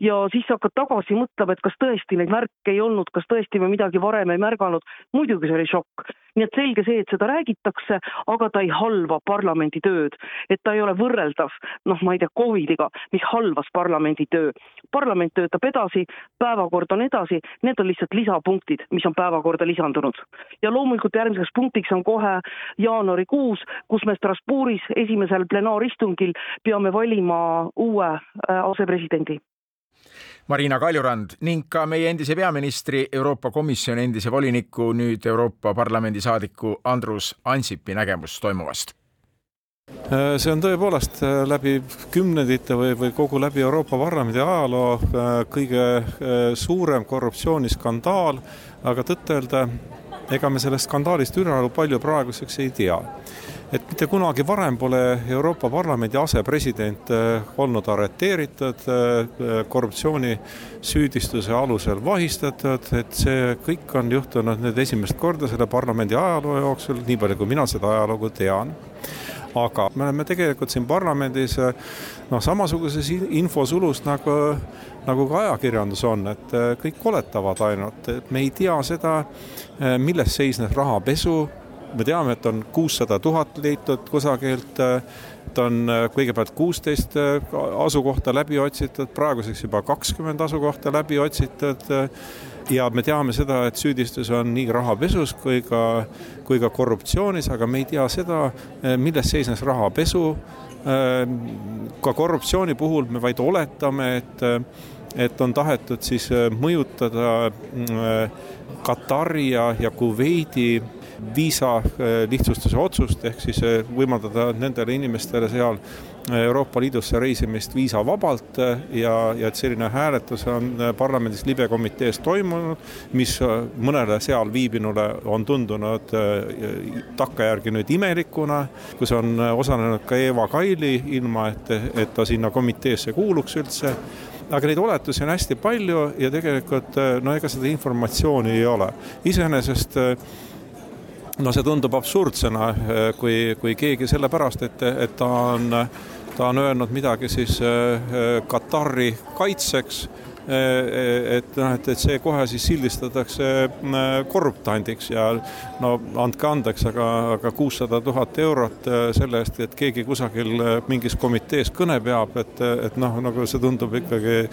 ja siis sa hakkad tagasi mõtlema, et kas tõesti neid märke ei olnud, kas tõesti me midagi varem ei märganud, muidugi see oli šokk. Nii et selge see, et seda räägitakse, aga ta ei halva parlamendi tööd, et ta ei ole võrreldav noh, ma ei tea, Covidiga, mis halvas parlamendi töö. parlament töötab edasi, päevakord on edasi, need on lihtsalt lisapunktid, mis on päevakorda lisandunud. ja loomulikult järgmiseks punktiks on kohe jaanuarikuus, kus me Strasbourgis esimesel plenaaristungil peame valima uue äh, asepresidendi Marina Kaljurand ning ka meie endise peaministri, Euroopa Komisjoni endise voliniku, nüüd Euroopa Parlamendi saadiku Andrus Ansipi nägemus toimuvast Äh, see on tõepoolest äh, läbi kümnendite või, või kogu läbi Euroopa Parlamendi ajaloo äh, kõige suurem korruptsiooniskandaal, aga tõtt-öelda ega me sellest skandaalist ülearu palju praeguseks ei tea. Et mitte kunagi varem pole Euroopa Parlamendi asepresident olnud arreteeritud, korruptsioonisüüdistuse alusel vahistatud, et see kõik on juhtunud nüüd esimest korda selle parlamendi ajaloo jooksul, nii palju kui mina seda ajalugu tean. Aga me oleme tegelikult siin parlamendis noh, samasuguses infosulus nagu, nagu ka ajakirjandus on, et kõik oletavad ainult, et me ei tea seda, milles seisnes rahapesu me teame, et on kuussada tuhat leitud kusagilt, et on kõigepealt kuusteist asukohta läbi otsitud, praeguseks juba kakskümmend asukohta läbi otsitud ja me teame seda, et süüdistus on nii rahapesus kui ka, kui ka korruptsioonis, aga me ei tea seda, milles seisnes rahapesu. ka korruptsiooni puhul me vaid oletame, et, et on tahetud siis mõjutada Katari ja, ja Kuveidi viisa lihtsustuse otsust, ehk siis võimaldada nendele inimestele seal Euroopa Liidusse reisimist viisavabalt äh, ja, ja et selline hääletus on äh, parlamendis libekomitees toimunud, mis äh, mõnele seal viibinule on tundunud takkajärgi nüüd imelikuna, kus on osalenud ka Eva Kaili, ilma et, et ta sinna komiteesse kuuluks üldse aga neid oletusi on hästi palju ja tegelikult no ega seda informatsiooni ei ole. iseenesest no see tundub absurdsena, kui, kui keegi sellepärast, et, et ta on, ta on öelnud midagi siis Katari kaitseks Eh, et noh, et, et see kohe siis sildistatakse eh, korruptandiks ja no andke andeks, aga, aga kuussada tuhat eurot eh, selle eest, et keegi kusagil mingis komitees kõne peab, et, et noh, nagu see tundub ikkagi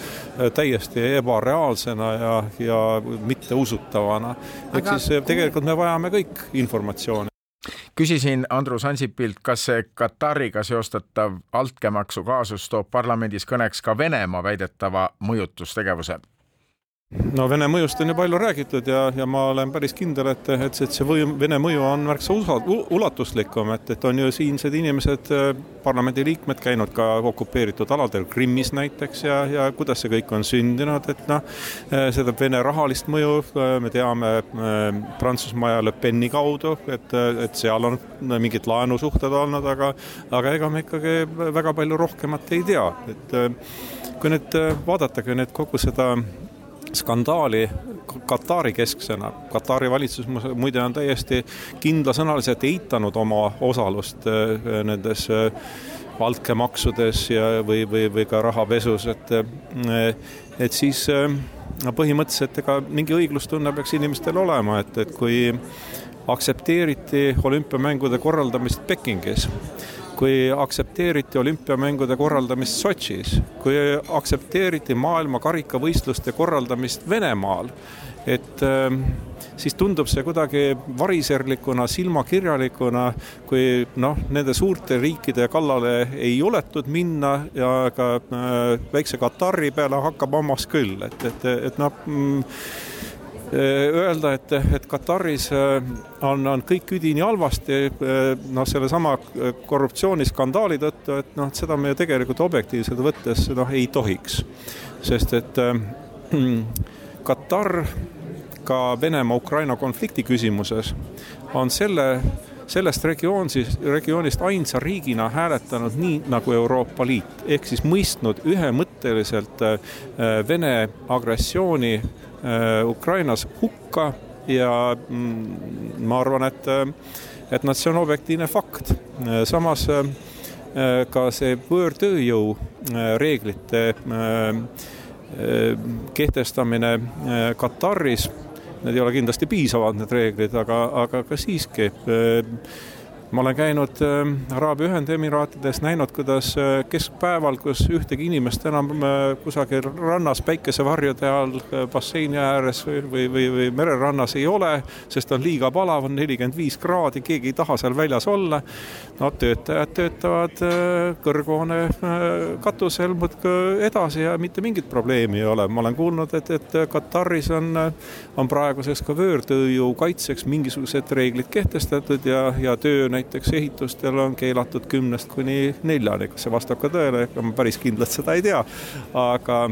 täiesti ebareaalsena ja, ja mitteusutavana. ehk siis tegelikult me vajame kõik informatsiooni küsisin Andrus Ansipilt, kas see Katariga seostatav altkäemaksu kaasus toob parlamendis kõneks ka Venemaa väidetava mõjutustegevuse no Vene mõjust on ju palju räägitud ja, ja ma olen päris kindel, et, et, et see võim, Vene mõju on märksa ulatuslikum, et, et on ju siinsed inimesed, äh, parlamendiliikmed käinud ka okupeeritud aladel, Krimmis näiteks ja, ja kuidas see kõik on sündinud, et noh, äh, seda Vene rahalist mõju äh, me teame Prantsusmaa ja Le Peni kaudu, et, et seal on mingid laenusuhted olnud, aga, aga ega me ikkagi väga palju rohkemat ei tea, et kui nüüd vaadatagi nüüd kogu seda skandaali Katari kesksena. Katari valitsus muide on täiesti kindlasõnaliselt eitanud oma osalust äh, nendes altkäemaksudes äh, ja, või, või, või ka rahapesus, et, äh, et siis no põhimõtteliselt ega mingi õiglustunne peaks inimestel olema, et, et kui aktsepteeriti olümpiamängude korraldamist Pekingis kui aktsepteeriti olümpiamängude korraldamist Sotšis, kui aktsepteeriti maailma karikavõistluste korraldamist Venemaal, et äh, siis tundub see kuidagi variserlikuna, silmakirjalikuna, kui noh, nende suurte riikide kallale ei juletud minna ja ka äh, väikse Katari peale hakkab hammas küll, et, et, et noh mm, öelda, et, et Kataris äh, on, on kõik üdini halvasti, äh, noh, sellesama korruptsiooniskandaali tõttu, et noh, seda me ju tegelikult objektiivselt võttes noh, ei tohiks. sest et äh, Katar ka Venemaa-Ukraina konflikti küsimuses on selle sellest regioonist, regioonist ainsa riigina hääletanud nii nagu Euroopa Liit, ehk siis mõistnud ühemõtteliselt Vene agressiooni Äh, Ukrainas hukka ja mm, ma arvan, et, äh, et noh, see on objektiivne fakt. Äh, samas ka see võõrtööjõu reeglite kehtestamine Kataris, need ei ole kindlasti piisavad, need reeglid, aga, aga ka siiski ma olen käinud äh, Araabia Ühendemiraatides, näinud, kuidas äh, keskpäeval, kus ühtegi inimest enam äh, kusagil rannas päikesevarjude all basseini ääres või, või, või, või mererannas ei ole, sest on liiga palav, on nelikümmend viis kraadi, keegi ei taha seal väljas olla. no töötajad töötavad kõrghoone katusel muudkui edasi ja mitte mingit probleemi ei ole. ma olen kuulnud, et, et Kataris on, on praeguseks ka võõrtööjõu kaitseks mingisugused reeglid kehtestatud ja, ja töö näiteks näiteks ehitustel on keelatud kümnest kuni neljani, kas see vastab ka tõele, ega ma päris kindlalt seda ei tea, aga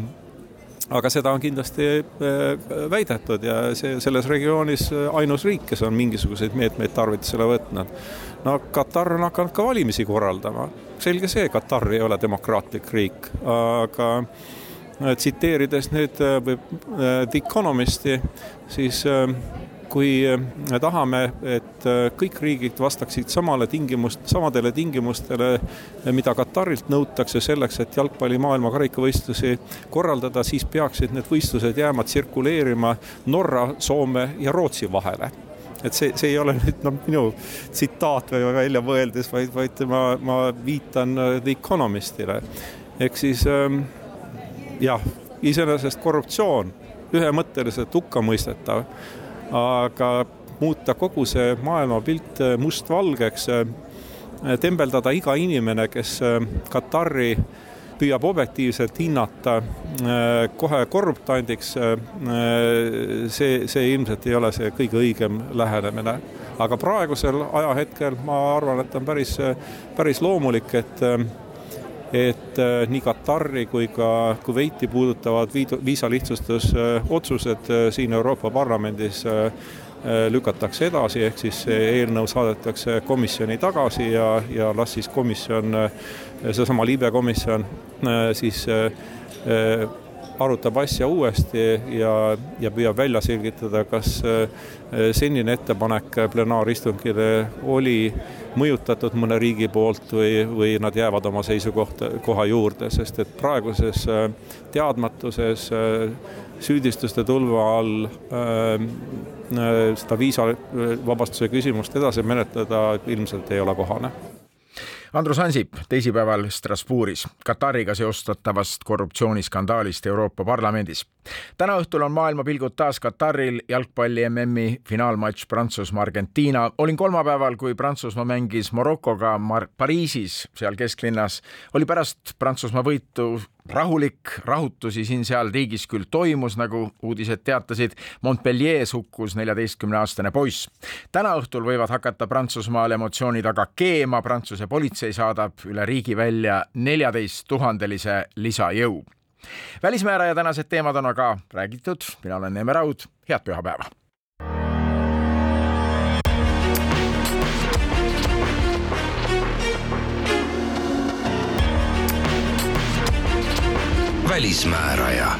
aga seda on kindlasti äh, väidetud ja see selles regioonis ainus riik, kes on mingisuguseid meetmeid tarvitusele võtnud. no Katar on hakanud ka valimisi korraldama, selge see, Katar ei ole demokraatlik riik, aga äh, tsiteerides nüüd äh, The Economisti, siis kui me tahame, et äh, kõik riigid vastaksid samale tingimust, samadele tingimustele, mida Katarilt nõutakse selleks, et jalgpalli maailma karikavõistlusi korraldada, siis peaksid need võistlused jääma tsirkuleerima Norra, Soome ja Rootsi vahele et see, see ei ole nüüd noh, minu tsitaat või välja mõeldes, vaid, vaid ma, ma viitan The Economistile. ehk siis ähm, jah, iseenesest korruptsioon ühemõtteliselt hukkamõistetav aga muuta kogu see maailmapilt äh, mustvalgeks, äh, tembeldada iga inimene, kes äh, Katari püüab objektiivselt hinnata kohe korruptandiks, see, see ilmselt ei ole see kõige õigem lähenemine. aga praegusel ajahetkel ma arvan, et on päris, päris loomulik, et et äh, nii Katari kui ka Kuveiti puudutavad viisalihtsustusotsused äh, siin Euroopa Parlamendis äh, lükatakse edasi, ehk siis see eelnõu saadetakse komisjoni tagasi ja, ja las siis komisjon, seesama liibe komisjon siis arutab asja uuesti ja, ja püüab välja selgitada, kas senine ettepanek plenaaristungile oli mõjutatud mõne riigi poolt või, või nad jäävad oma seisukohta, koha juurde, sest et praeguses teadmatuses süüdistuste tulva all seda viisavabastuse küsimust edasi menetleda ilmselt ei ole kohane Andrus Ansip teisipäeval Strasbourgis Katariga seostatavast korruptsiooniskandaalist Euroopa Parlamendis. täna õhtul on maailmapilgud taas Kataril jalgpalli MM-i finaalmatš Prantsusmaa-Argentiina. olin kolmapäeval, kui Prantsusmaa mängis Marokoga Mar Pariisis, seal kesklinnas, oli pärast Prantsusmaa võitu rahulik, rahutusi siin-seal riigis küll toimus, nagu uudised teatasid. Montpellier's hukkus neljateistkümneaastane poiss. täna õhtul võivad hakata Prantsusmaal emotsioonid aga keema, Prantsuse politsei saadab üle riigi välja neljateist tuhandelise lisajõu. välismääraja tänased teemad on aga räägitud, mina olen Neeme Raud, head pühapäeva välismääraja